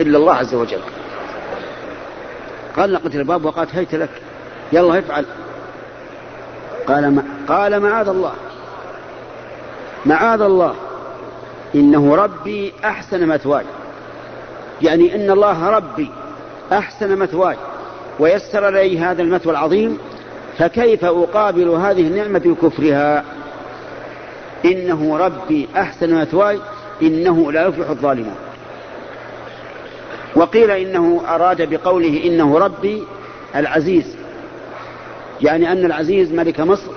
إلا الله عز وجل. غلقت الباب وقالت هيت لك. يلا افعل. قال ما قال معاذ الله. معاذ الله. إنه ربي أحسن مثواي. يعني إن الله ربي أحسن مثواي. ويسر لي هذا المثوى العظيم. فكيف أقابل هذه النعمة بكفرها إنه ربي أحسن مثواي. إنه لا يفلح الظالمون. وقيل إنه أراد بقوله إنه ربي العزيز يعني أن العزيز ملك مصر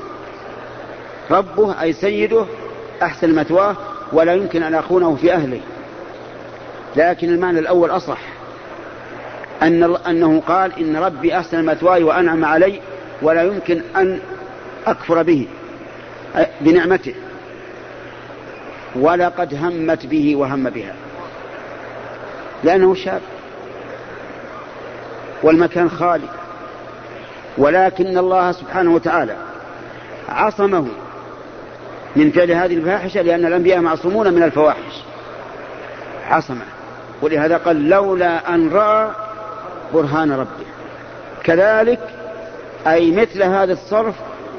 ربه أي سيده أحسن مثواه ولا يمكن أن أخونه في أهله. لكن المعنى الأول أصح أن أنه قال إن ربي أحسن مثواي وأنعم علي ولا يمكن أن أكفر به بنعمته. ولقد همت به وهم بها. لأنه شاب. والمكان خالي. ولكن الله سبحانه وتعالى عصمه من فعل هذه الفاحشة لأن الأنبياء معصومون من الفواحش. عصمه. ولهذا قال لولا أن رأى برهان ربه. كذلك أي مثل هذا الصرف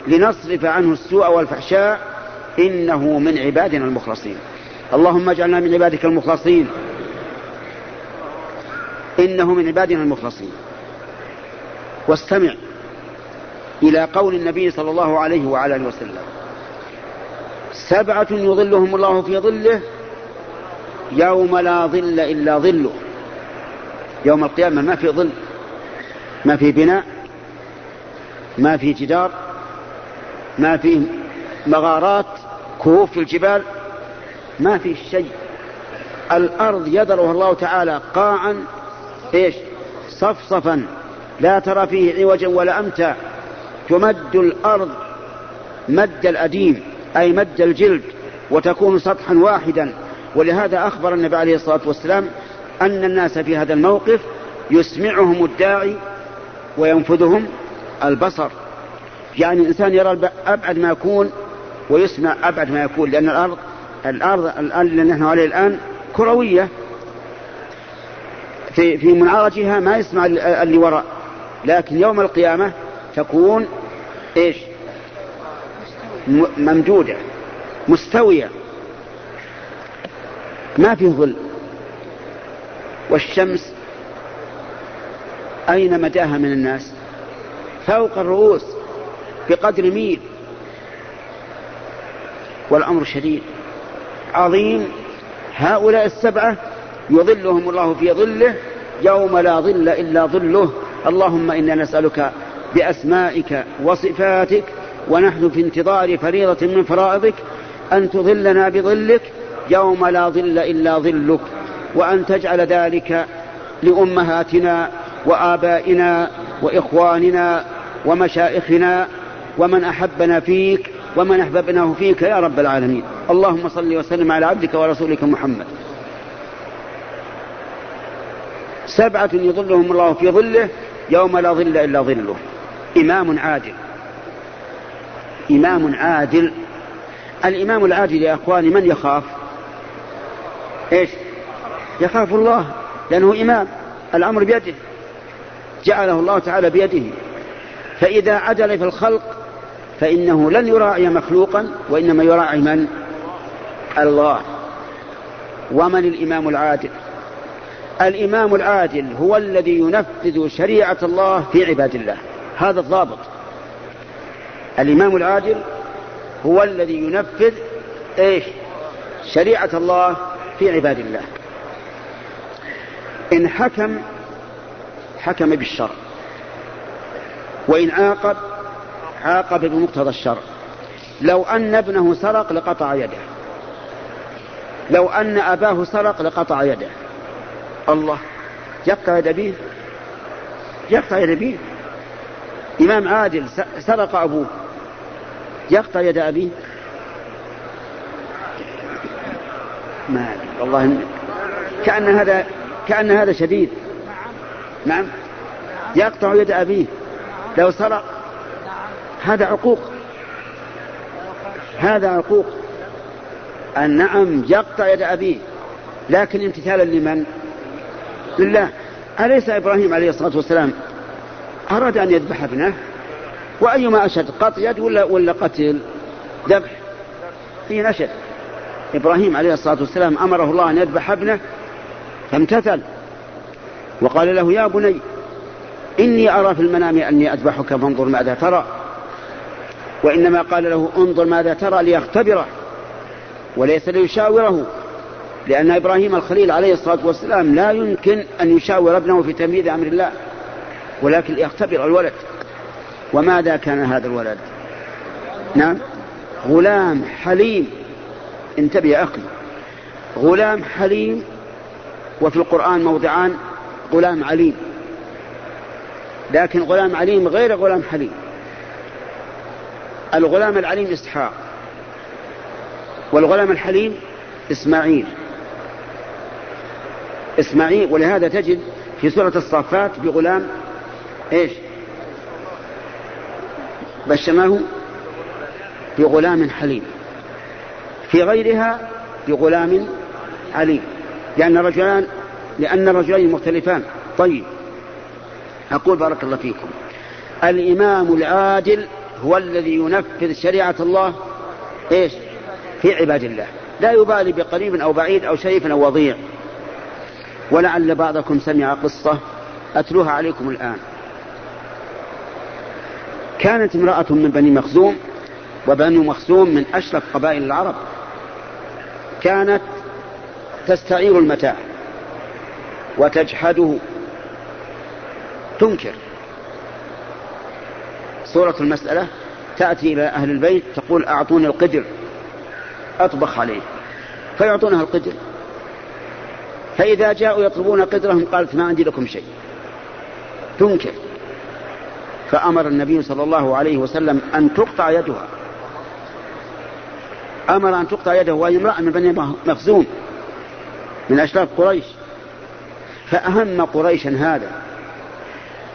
لنصرف عنه السوء والفحشاء إنه من عبادنا المخلصين. اللهم اجعلنا من عبادك المخلصين. إنه من عبادنا المخلصين. واستمع إلى قول النبي صلى الله عليه وعلى آله وسلم. سبعة يظلهم الله في ظله يوم لا ظل إلا ظله. يوم القيامة ما في ظل ما في بناء ما في جدار ما في مغارات كهوف في الجبال ما في شيء. الأرض يذرها الله تعالى قاعا إيش؟ صفصفا. لا ترى فيه عوجا ولا أمتا تمد الأرض مد الأديم أي مد الجلد وتكون سطحا واحدا. ولهذا أخبر النبي عليه الصلاة والسلام أن الناس في هذا الموقف يسمعهم الداعي وينفذهم البصر. يعني الإنسان يرى أبعد ما يكون ويسمع أبعد ما يكون لأن الأرض الأرض الآن اللي نحن عليه الآن كروية. في في منعرجها ما يسمع اللي وراء. لكن يوم القيامة تكون إيش؟ ممدودة مستوية. ما في ظل. والشمس أين مداها من الناس؟ فوق الرؤوس بقدر ميل. والأمر شديد. عظيم. هؤلاء السبعة يظلهم الله في ظله يوم لا ظل إلا ظله. اللهم إنا نسألك بأسمائك وصفاتك ونحن في انتظار فريضة من فرائضك أن تظلنا بظلك يوم لا ظل إلا ظلك وأن تجعل ذلك لأمهاتنا وآبائنا وإخواننا ومشائخنا ومن أحبنا فيك ومن أحببناه فيك يا رب العالمين. اللهم صل وسلم على عبدك ورسولك محمد. سبعة يظلهم الله في ظله يوم لا ظل إلا ظله. إمام عادل. إمام عادل. الإمام العادل يا أخواني من يخاف؟ إيش؟ يخاف الله لأنه إمام. الأمر بيده. جعله الله تعالى بيده. فإذا عدل في الخلق فإنه لن يراعي مخلوقا وإنما يراعي من؟ الله. ومن الإمام العادل؟ الإمام العادل هو الذي ينفذ شريعة الله في عباد الله. هذا الضابط. الإمام العادل هو الذي ينفذ إيش؟ شريعة الله في عباد الله. إن حكم حكم بالشرع. وإن عاقب عاقب بمقتضى الشرع. لو أن ابنه سرق لقطع يده. لو أن أباه سرق لقطع يده. الله. يقطع يد أبيه يقطع يد أبيه إمام عادل سرق أبوه. يقطع يد أبيه. ما والله كأن هذا كأن هذا شديد. نعم. يقطع يد أبيه. لو سرق. هذا عقوق. هذا عقوق. النعم يقطع يد أبيه. لكن امتثالا لمن؟ لله. أليس إبراهيم عليه الصلاة والسلام أراد أن يذبح ابنه؟ وأيما أشد قطع يد ولا ولا قتل؟ ذبح. في نشد إبراهيم عليه الصلاة والسلام أمره الله أن يذبح ابنه فامتثل. وقال له يا بني إني أرى في المنام أني أذبحك فانظر ماذا ترى. وإنما قال له انظر ماذا ترى ليختبره وليس ليشاوره. لأن إبراهيم الخليل عليه الصلاة والسلام لا يمكن أن يشاور ابنه في تنفيذ أمر الله ولكن ليختبر الولد. وماذا كان هذا الولد؟ نعم. غلام حليم. انتبه يا أخي. غلام حليم وفي القرآن موضعان غلام عليم. لكن غلام عليم غير غلام حليم. الغلام العليم إسحاق والغلام الحليم إسماعيل. إسماعيل ولهذا تجد في سورة الصافات بغلام إيش؟ بشرناه بغلام حليم. في غيرها بغلام عليم. لأن رجلان لأن الرجلين مختلفان. طيب أقول بارك الله فيكم. الإمام العادل هو الذي ينفذ شريعة الله إيش؟ في عباد الله. لا يبالي بقريب أو بعيد أو شريف أو وضيع. ولعل بعضكم سمع قصة أتلوها عليكم الآن. كانت امرأة من بني مخزوم وبنو مخزوم من أشرف قبائل العرب. كانت تستعير المتاع وتجحده. تنكر. صورة المسألة تأتي إلى أهل البيت تقول أعطوني القدر أطبخ عليه. فيعطونها القدر. فإذا جاءوا يطلبون قدرهم قالت ما عندي لكم شيء. تنكر. فأمر النبي صلى الله عليه وسلم أن تقطع يدها. أمر أن تقطع يده وهي امرأة من بني مخزوم من أشراف قريش. فأهم قريشا هذا.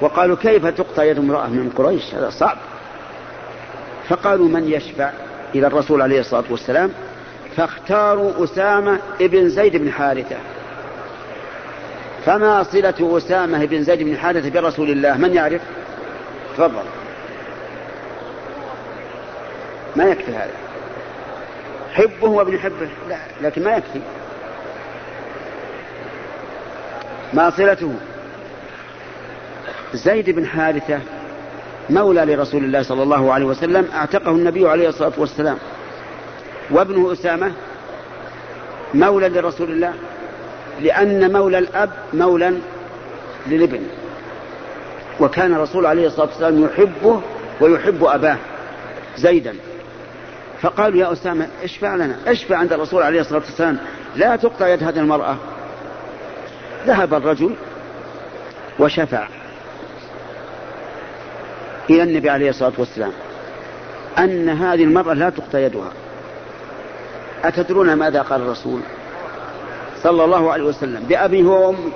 وقالوا كيف تقطع يد امرأة من قريش؟ هذا صعب. فقالوا من يشفع إلى الرسول عليه الصلاة والسلام؟ فاختاروا أسامة ابن زيد بن حارثة. فما صلة أسامة بن زيد بن حارثة برسول الله؟ من يعرف؟ تفضل. ما يكفي هذا. حبه وابن حبه؟ لا لكن ما يكفي. ما صلته؟ زيد بن حارثة مولى لرسول الله صلى الله عليه وسلم اعتقه النبي عليه الصلاة والسلام. وابنه أسامة مولى لرسول الله؟ لأن مولى الأب مولى للابن. وكان الرسول عليه الصلاة والسلام يحبه ويحب أباه زيدا. فقالوا يا أسامة اشفع لنا اشفع عند الرسول عليه الصلاة والسلام. لا تقطع يد هذه المرأة. ذهب الرجل وشفع إلى النبي عليه الصلاة والسلام. أن هذه المرأة لا تقطع يدها. أتدرون ماذا قال الرسول؟ صلى الله عليه وسلم بأبي هو وأمي.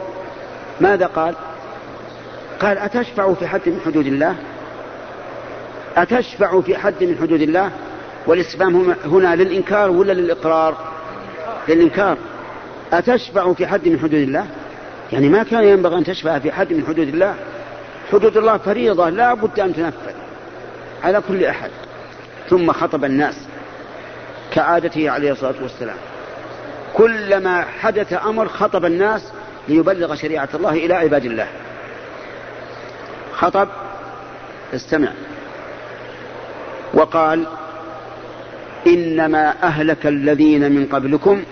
ماذا قال؟ قال أتشفع في حد من حدود الله؟ أتشفع في حد من حدود الله؟ والاستفهام هنا للإنكار ولا للإقرار؟ للإنكار. أتشفع في حد من حدود الله؟ يعني ما كان ينبغي أن تشفع في حد من حدود الله. حدود الله فريضة لا بد أن تنفذ على كل أحد. ثم خطب الناس كعادته عليه الصلاة والسلام. كلما حدث أمر خطب الناس ليبلغ شريعة الله إلى عباد الله. خطب استمع. وقال إنما أهلك الذين من قبلكم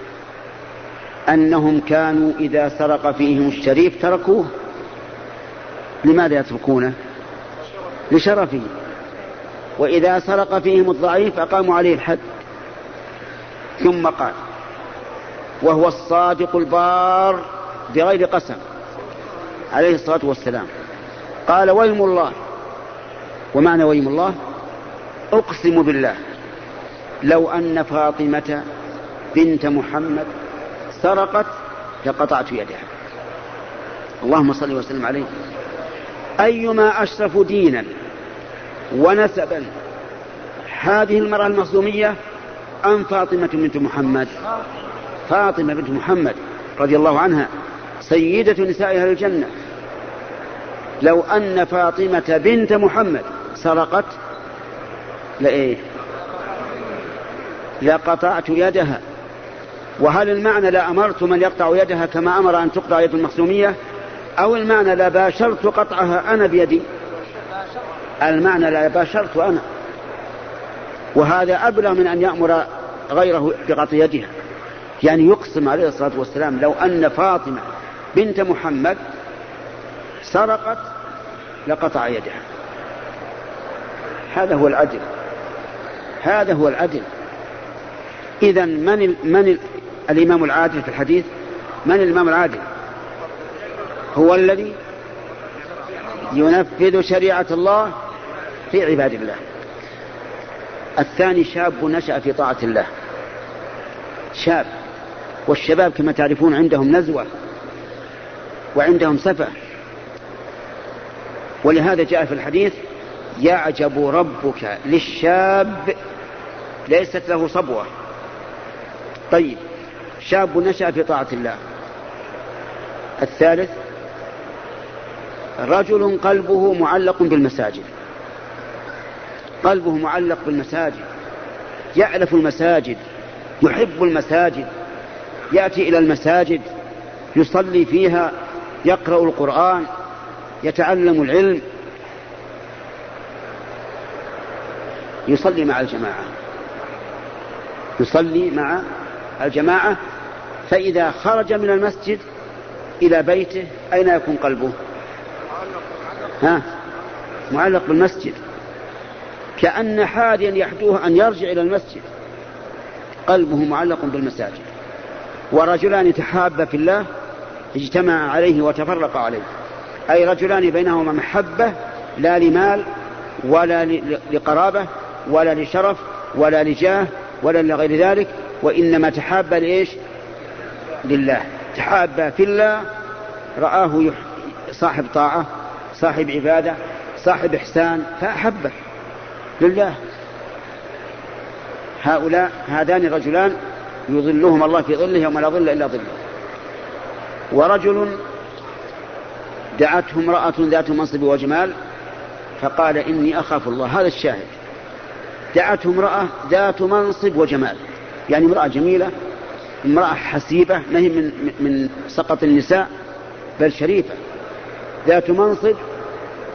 أنهم كانوا إذا سرق فيهم الشريف تركوه. لماذا يتركونه؟ لشرفه. وإذا سرق فيهم الضعيف أقاموا عليه الحد. ثم قال وهو الصادق البار بغير قسم عليه الصلاة والسلام. قال ويم الله. ومعنى ويم الله؟ أقسم بالله. لو أن فاطمة بنت محمد سرقت لقطعت يدها. اللهم صل وسلم عليه. أيما أشرف دينا ونسبا هذه المرأة المخزومية أم فاطمة بنت محمد؟ فاطمة بنت محمد رضي الله عنها سيدة نساء أهل الجنة. لو أن فاطمة بنت محمد سرقت لإيه؟ لقطعت يدها. وهل المعنى لأمرت من يقطع يدها كما أمر أن تقطع يد المخزومية؟ أو المعنى لباشرت قطعها أنا بيدي؟ المعنى لباشرت أنا. وهذا أبلغ من أن يأمر غيره بقطع يدها. يعني يقسم عليه الصلاة والسلام لو أن فاطمة بنت محمد سرقت لقطع يدها. هذا هو العدل. هذا هو العدل. إذا من ال من ال الإمام العادل في الحديث؟ من الإمام العادل؟ هو الذي ينفذ شريعة الله في عباد الله. الثاني شاب نشأ في طاعة الله. شاب. والشباب كما تعرفون عندهم نزوة وعندهم سفة ولهذا جاء في الحديث يعجب ربك للشاب ليست له صبوة. طيب شاب نشأ في طاعة الله. الثالث رجل قلبه معلق بالمساجد. قلبه معلق بالمساجد. يألف المساجد يحب المساجد. يأتي إلى المساجد يصلي فيها يقرأ القرآن يتعلم العلم يصلي مع الجماعة. يصلي مع الجماعة فإذا خرج من المسجد إلى بيته أين يكون قلبه؟ ها؟ معلق بالمسجد. كأن حاديا يحدوه أن يرجع إلى المسجد. قلبه معلق بالمساجد. ورجلان تحابا في الله اجتمعا عليه وتفرقا عليه. أي رجلان بينهما محبة لا لمال ولا لقرابة ولا لشرف ولا لجاه ولا لغير ذلك وإنما تحابا لإيش؟ لله. تحابا في الله رآه صاحب طاعة صاحب عبادة صاحب إحسان فأحبه لله. هؤلاء هذان الرجلان يظلهم الله في ظله يوم لا ظل إلا ظله. ورجل دعته امرأة ذات منصب وجمال فقال إني أخاف الله. هذا الشاهد. دعته امرأة ذات منصب وجمال. يعني امرأة جميلة امرأة حسيبة ما هي من, من سقط النساء بل شريفة. ذات منصب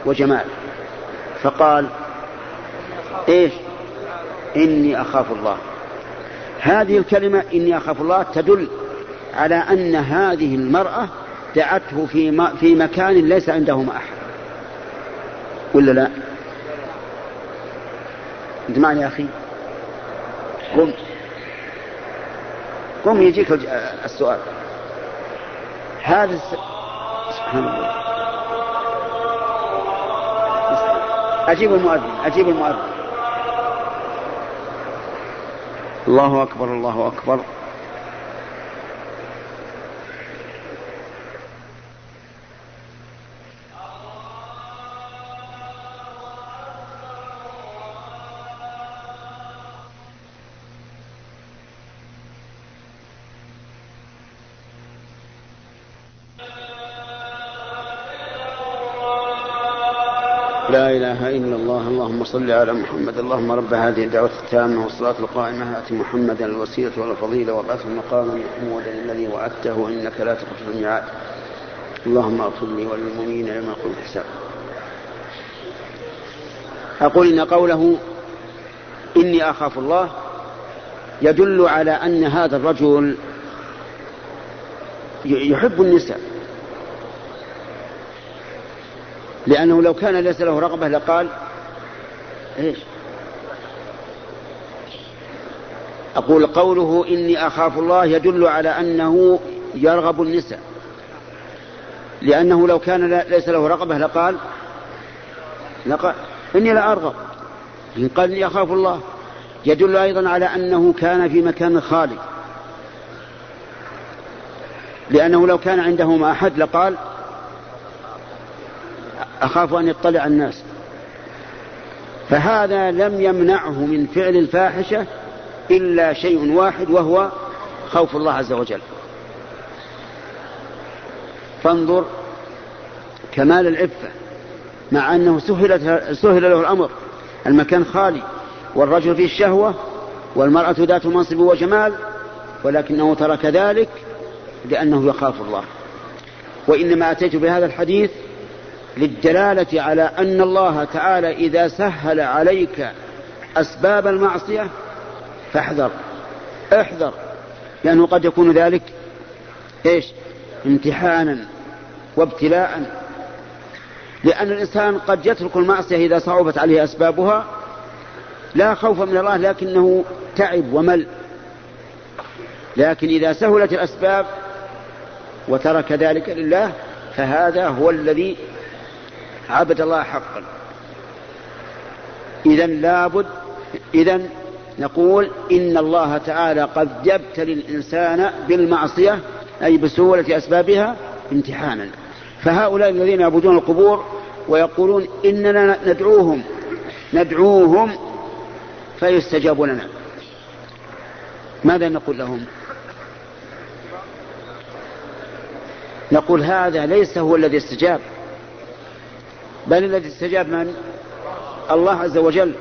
وجمال. فقال إيش؟ إني أخاف الله. هذه الكلمة إني أخاف الله تدل على أن هذه المرأة دعته في في مكان ليس عندهما أحد. ولا لا؟ انت معي يا أخي. قم. قم يجيك السؤال. هذا سبحان الله. أجيب المؤذن أجيب المؤذن. الله أكبر الله أكبر. إله إلا الله اللهم صل على محمد اللهم رب هذه الدعوة التامة والصلاة القائمة آت محمدا الوسيلة والفضيلة وابعثه مقاما محمودا الذي وعدته إنك لا تخلف الميعاد. اللهم اغفر لي وللمؤمنين يوم يقوم الحساب أقول إن قوله إني أخاف الله يدل على أن هذا الرجل يحب النساء. لأنه لو كان ليس له رغبة لقال إيش؟ أقول قوله إني أخاف الله يدل على أنه يرغب النساء. لأنه لو كان ليس له رغبة لقال لقال إني لا أرغب. إن قال إني أخاف الله يدل أيضا على أنه كان في مكان خالي. لأنه لو كان عنده ما أحد لقال أخاف أن يطلع الناس. فهذا لم يمنعه من فعل الفاحشة إلا شيء واحد وهو خوف الله عز وجل. فانظر كمال العفة مع أنه سهل, سهل له الأمر. المكان خالي والرجل فيه الشهوة والمرأة ذات منصب وجمال ولكنه ترك ذلك لأنه يخاف الله. وإنما أتيت بهذا الحديث للدلالة على أن الله تعالى إذا سهل عليك أسباب المعصية فاحذر احذر لأنه قد يكون ذلك إيش؟ امتحانا وابتلاء. لأن الإنسان قد يترك المعصية إذا صعبت عليه أسبابها لا خوف من الله لكنه تعب ومل. لكن إذا سهلت الأسباب وترك ذلك لله فهذا هو الذي عبد الله حقا. إذا لابد إذا نقول إن الله تعالى قد يبتلي الإنسان بالمعصية أي بسهولة أسبابها امتحانا. فهؤلاء الذين يعبدون القبور ويقولون إننا ندعوهم ندعوهم فيستجاب لنا. ماذا نقول لهم؟ نقول هذا ليس هو الذي استجاب. بل الذي استجاب من؟ الله عز وجل.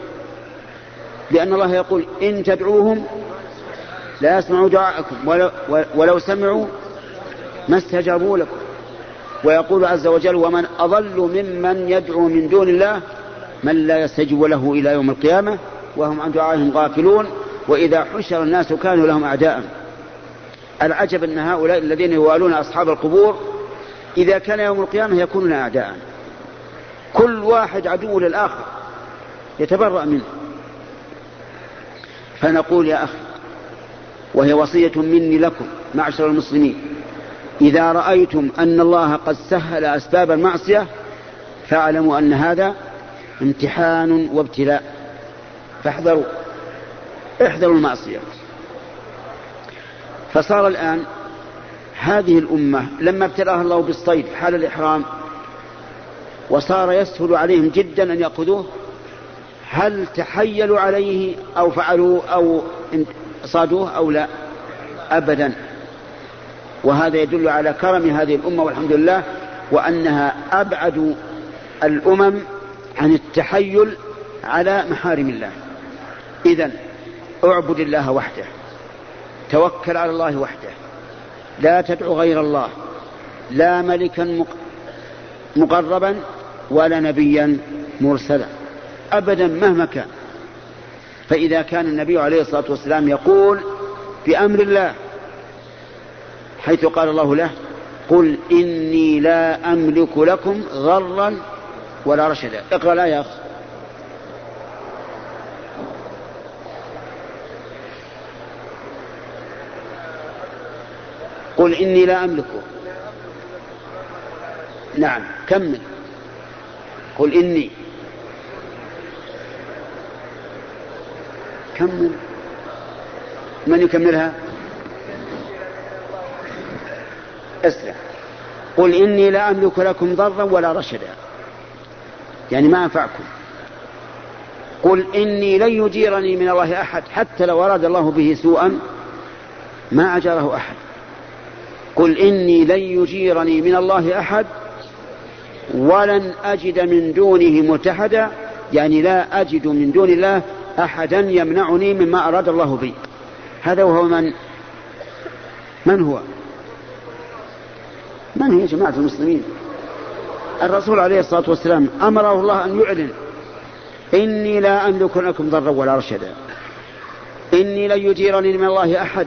لأن الله يقول إن تدعوهم لا يسمعوا دعاءكم ولو, ولو سمعوا ما استجابوا لكم. ويقول عز وجل ومن أضل ممن يدعو من دون الله من لا يستجب له إلى يوم القيامة وهم عن دعائهم غافلون وإذا حشر الناس كانوا لهم أعداء. العجب أن هؤلاء الذين يوالون أصحاب القبور إذا كان يوم القيامة يكونون أعداء. واحد عدو للآخر يتبرأ منه. فنقول يا أخي وهي وصية مني لكم معشر المسلمين إذا رأيتم أن الله قد سهل أسباب المعصية فاعلموا أن هذا امتحان وابتلاء. فاحذروا احذروا المعصية. فصار الآن هذه الأمة لما ابتلاها الله بالصيد حال الإحرام وصار يسهل عليهم جدا أن يأخذوه. هل تحيلوا عليه أو فعلوا أو صادوه أو لا؟ أبدا. وهذا يدل على كرم هذه الأمة والحمد لله وأنها أبعد الأمم عن التحيل على محارم الله. إذا اعبد الله وحده. توكل على الله وحده. لا تدعو غير الله. لا ملكا مقربا ولا نبيا مرسلا ابدا مهما كان. فإذا كان النبي عليه الصلاة والسلام يقول بأمر الله حيث قال الله له قل إني لا أملك لكم غرا ولا رشدا. اقرأ لا يا اخ قل إني لا أملكه نعم كمل. قل إني. كمل. من يكملها؟ اسرع قل إني لا أملك لكم ضرا ولا رشدا. يعني ما أنفعكم. قل إني لن يجيرني من الله أحد حتى لو أراد الله به سوءا ما أجاره أحد. قل إني لن يجيرني من الله أحد ولن أجد من دونه متحدا يعني لا أجد من دون الله أحدا يمنعني مما أراد الله بي. هذا وهو من من هو؟ من هي جماعة المسلمين؟ الرسول عليه الصلاة والسلام أمره الله أن يعلن إني لا أملك لكم ضرا ولا رشدا. إني لن يجيرني من الله أحد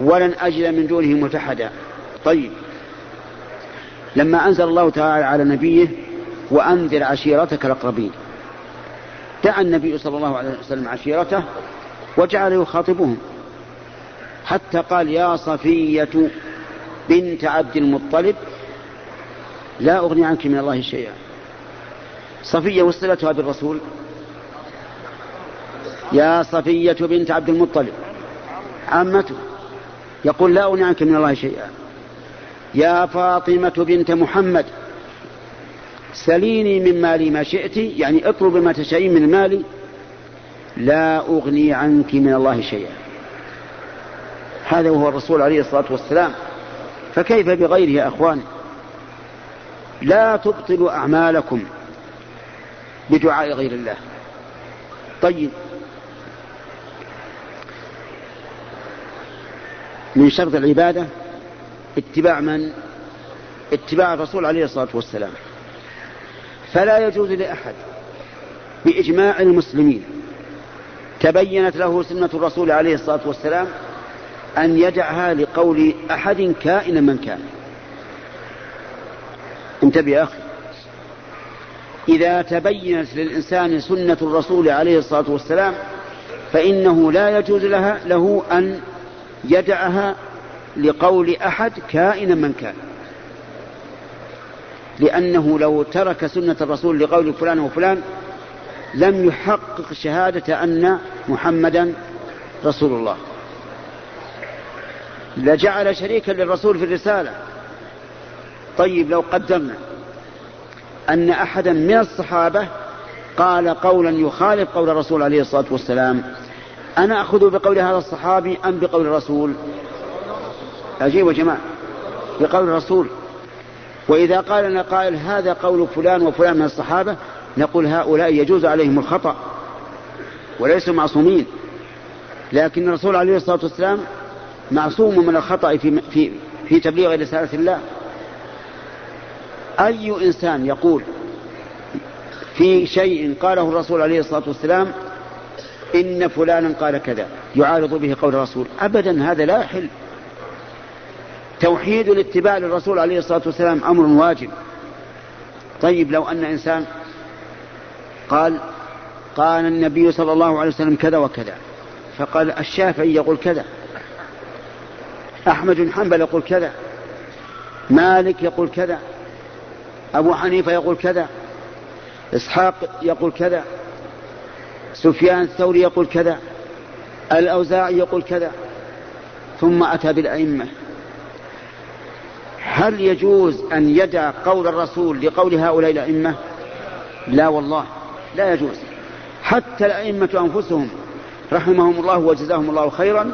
ولن أجد من دونه متحدا. طيب. لما أنزل الله تعالى على نبيه وأنذر عشيرتك الأقربين. دعا النبي صلى الله عليه وسلم عشيرته وجعل يخاطبهم. حتى قال يا صفية بنت عبد المطلب لا أغني عنك من الله شيئا. صفية وصلتها بالرسول. يا صفية بنت عبد المطلب. عمته. يقول لا أغني عنك من الله شيئا. يا فاطمة بنت محمد سليني من مالي ما شئت يعني اطلب ما تشائين من مالي لا أغني عنك من الله شيئا. هذا وهو الرسول عليه الصلاة والسلام. فكيف بغيره يا أخوان؟ لا تبطلوا أعمالكم بدعاء غير الله. طيب. من شرط العبادة اتباع من؟ اتباع الرسول عليه الصلاة والسلام. فلا يجوز لأحد بإجماع المسلمين تبينت له سنة الرسول عليه الصلاة والسلام أن يدعها لقول أحد كائنا من كان. انتبه يا أخي. إذا تبينت للإنسان سنة الرسول عليه الصلاة والسلام فإنه لا يجوز لها له أن يدعها لقول أحد كائنا من كان. لأنه لو ترك سنة الرسول لقول فلان وفلان لم يحقق شهادة أن محمدا رسول الله. لجعل شريكا للرسول في الرسالة. طيب لو قدرنا أن أحدا من الصحابة قال قولا يخالف قول الرسول عليه الصلاة والسلام أنا أخذ بقول هذا الصحابي أم بقول الرسول؟ أجيب يا جماعة. بقول الرسول وإذا قال لنا قائل هذا قول فلان وفلان من الصحابة نقول هؤلاء يجوز عليهم الخطأ وليسوا معصومين. لكن الرسول عليه الصلاة والسلام معصوم من الخطأ في, في, في تبليغ رسالة الله. أي إنسان يقول في شيء قاله الرسول عليه الصلاة والسلام إن فلانا قال كذا يعارض به قول الرسول. أبدا هذا لا يحل. توحيد الاتباع للرسول عليه الصلاة والسلام أمر واجب. طيب لو أن إنسان قال قال النبي صلى الله عليه وسلم كذا وكذا فقال الشافعي يقول كذا أحمد بن حنبل يقول كذا مالك يقول كذا أبو حنيفة يقول كذا إسحاق يقول كذا سفيان الثوري يقول كذا الأوزاعي يقول كذا ثم أتى بالأئمة. هل يجوز أن يدع قول الرسول لقول هؤلاء الأئمة؟ لا والله لا يجوز. حتى الأئمة أنفسهم رحمهم الله وجزاهم الله خيرا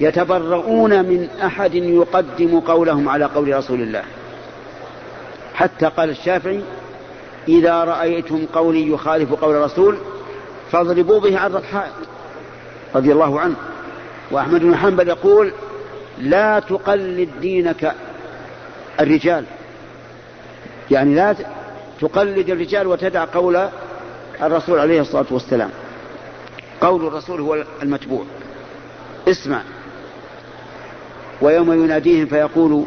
يتبرؤون من أحد يقدم قولهم على قول رسول الله. حتى قال الشافعي إذا رأيتم قولي يخالف قول الرسول فاضربوا به عرض الحائط رضي الله عنه. وأحمد بن حنبل يقول لا تقلد دينك الرجال. يعني لا تقلد الرجال وتدع قول الرسول عليه الصلاة والسلام. قول الرسول هو المتبوع. اسمع. ويوم يناديهم فيقول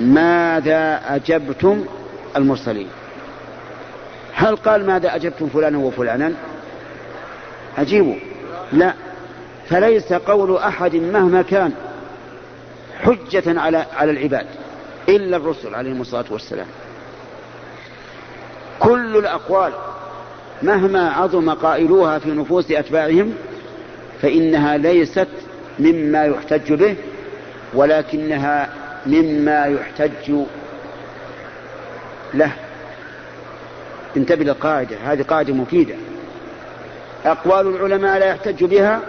ماذا أجبتم المرسلين؟ هل قال ماذا أجبتم فلانا وفلانا أجيبوا لا. فليس قول أحد مهما كان. حجة على على العباد إلا الرسل عليهم الصلاة والسلام. كل الأقوال مهما عظم قائلوها في نفوس أتباعهم فإنها ليست مما يحتج به ولكنها مما يحتج له. انتبه للقاعدة هذه قاعدة مفيدة. أقوال العلماء لا يحتج بها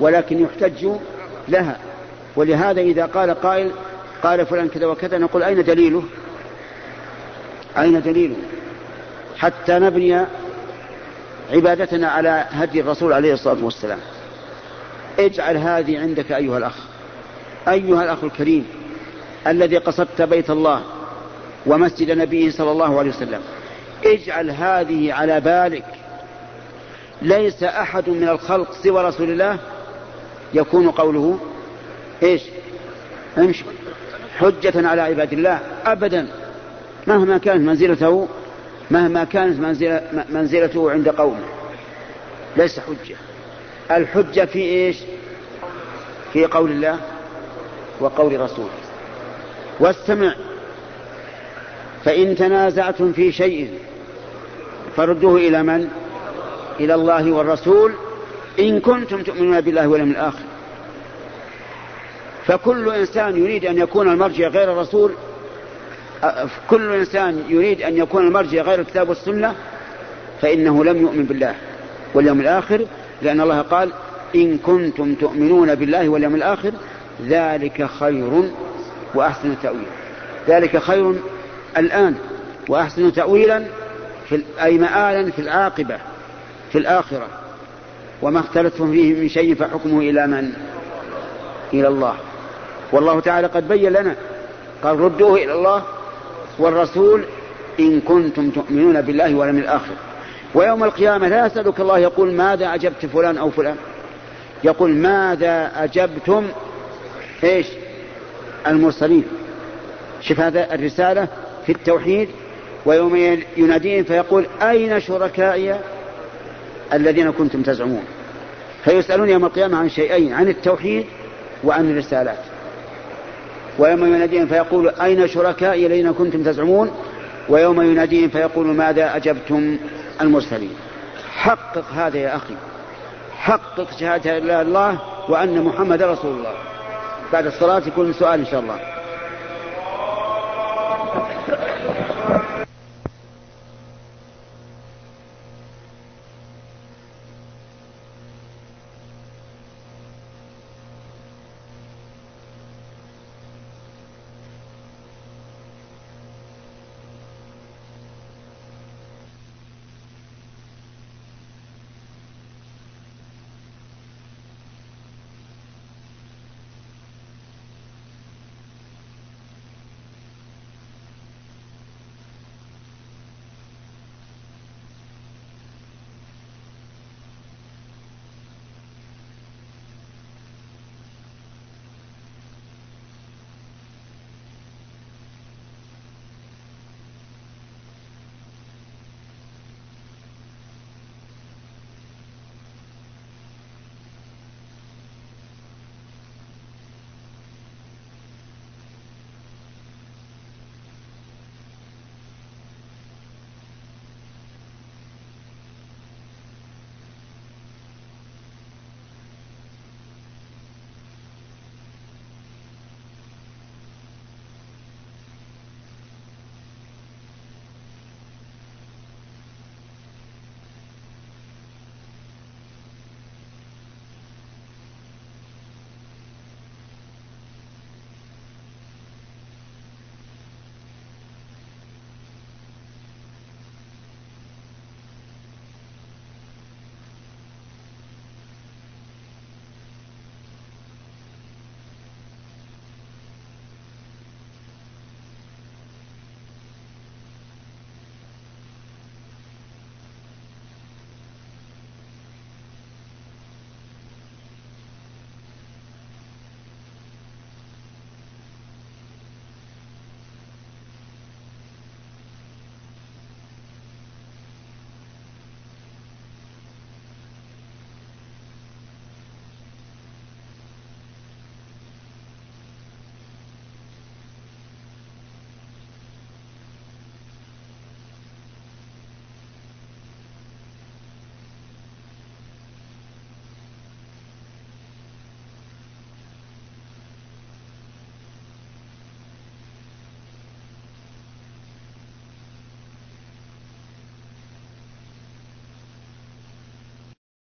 ولكن يحتج لها. ولهذا إذا قال قائل قال فلان كذا وكذا نقول أين دليله؟ أين دليله؟ حتى نبني عبادتنا على هدي الرسول عليه الصلاة والسلام. اجعل هذه عندك أيها الأخ. أيها الأخ الكريم الذي قصدت بيت الله ومسجد نبيه صلى الله عليه وسلم اجعل هذه على بالك. ليس أحد من الخلق سوى رسول الله يكون قوله إيش امشي حجة على عباد الله. أبدا. مهما كانت منزلته مهما كانت منزلة منزلته عند قومه ليس حجة. الحجة في إيش؟ في قول الله وقول رسوله. واستمع. فإن تنازعتم في شيء فردوه إلى من؟ إلى الله والرسول. إن كنتم تؤمنون بالله واليوم الآخر. فكل إنسان يريد أن يكون المرجع غير الرسول كل إنسان يريد أن يكون المرجع غير الكتاب والسنة فإنه لم يؤمن بالله واليوم الآخر لأن الله قال إن كنتم تؤمنون بالله واليوم الآخر ذلك خير وأحسن تأويلا ذلك خير الآن وأحسن تأويلا في أي مآلا في العاقبة في الآخرة. وما اختلفتم فيه من شيء فحكمه إلى من؟ إلى الله. والله تعالى قد بين لنا. قال ردوه إلى الله والرسول إن كنتم تؤمنون بالله واليوم الآخر. ويوم القيامة لا يسألك الله يقول ماذا أجبت فلان أو فلان؟ يقول ماذا أجبتم؟ إيش؟ المرسلين. شوف هذا الرسالة في التوحيد ويوم يناديهم فيقول أين شركائي الذين كنتم تزعمون؟ فيسألون يوم القيامة عن شيئين عن التوحيد وعن الرسالات. ويوم يناديهم فيقول أين شركائي الذين كنتم تزعمون؟ ويوم يناديهم فيقول ماذا أجبتم المرسلين؟ حقق هذا يا أخي. حقق شهادة لا الله وأن محمد رسول الله. بعد الصلاة يكون سؤال إن شاء الله.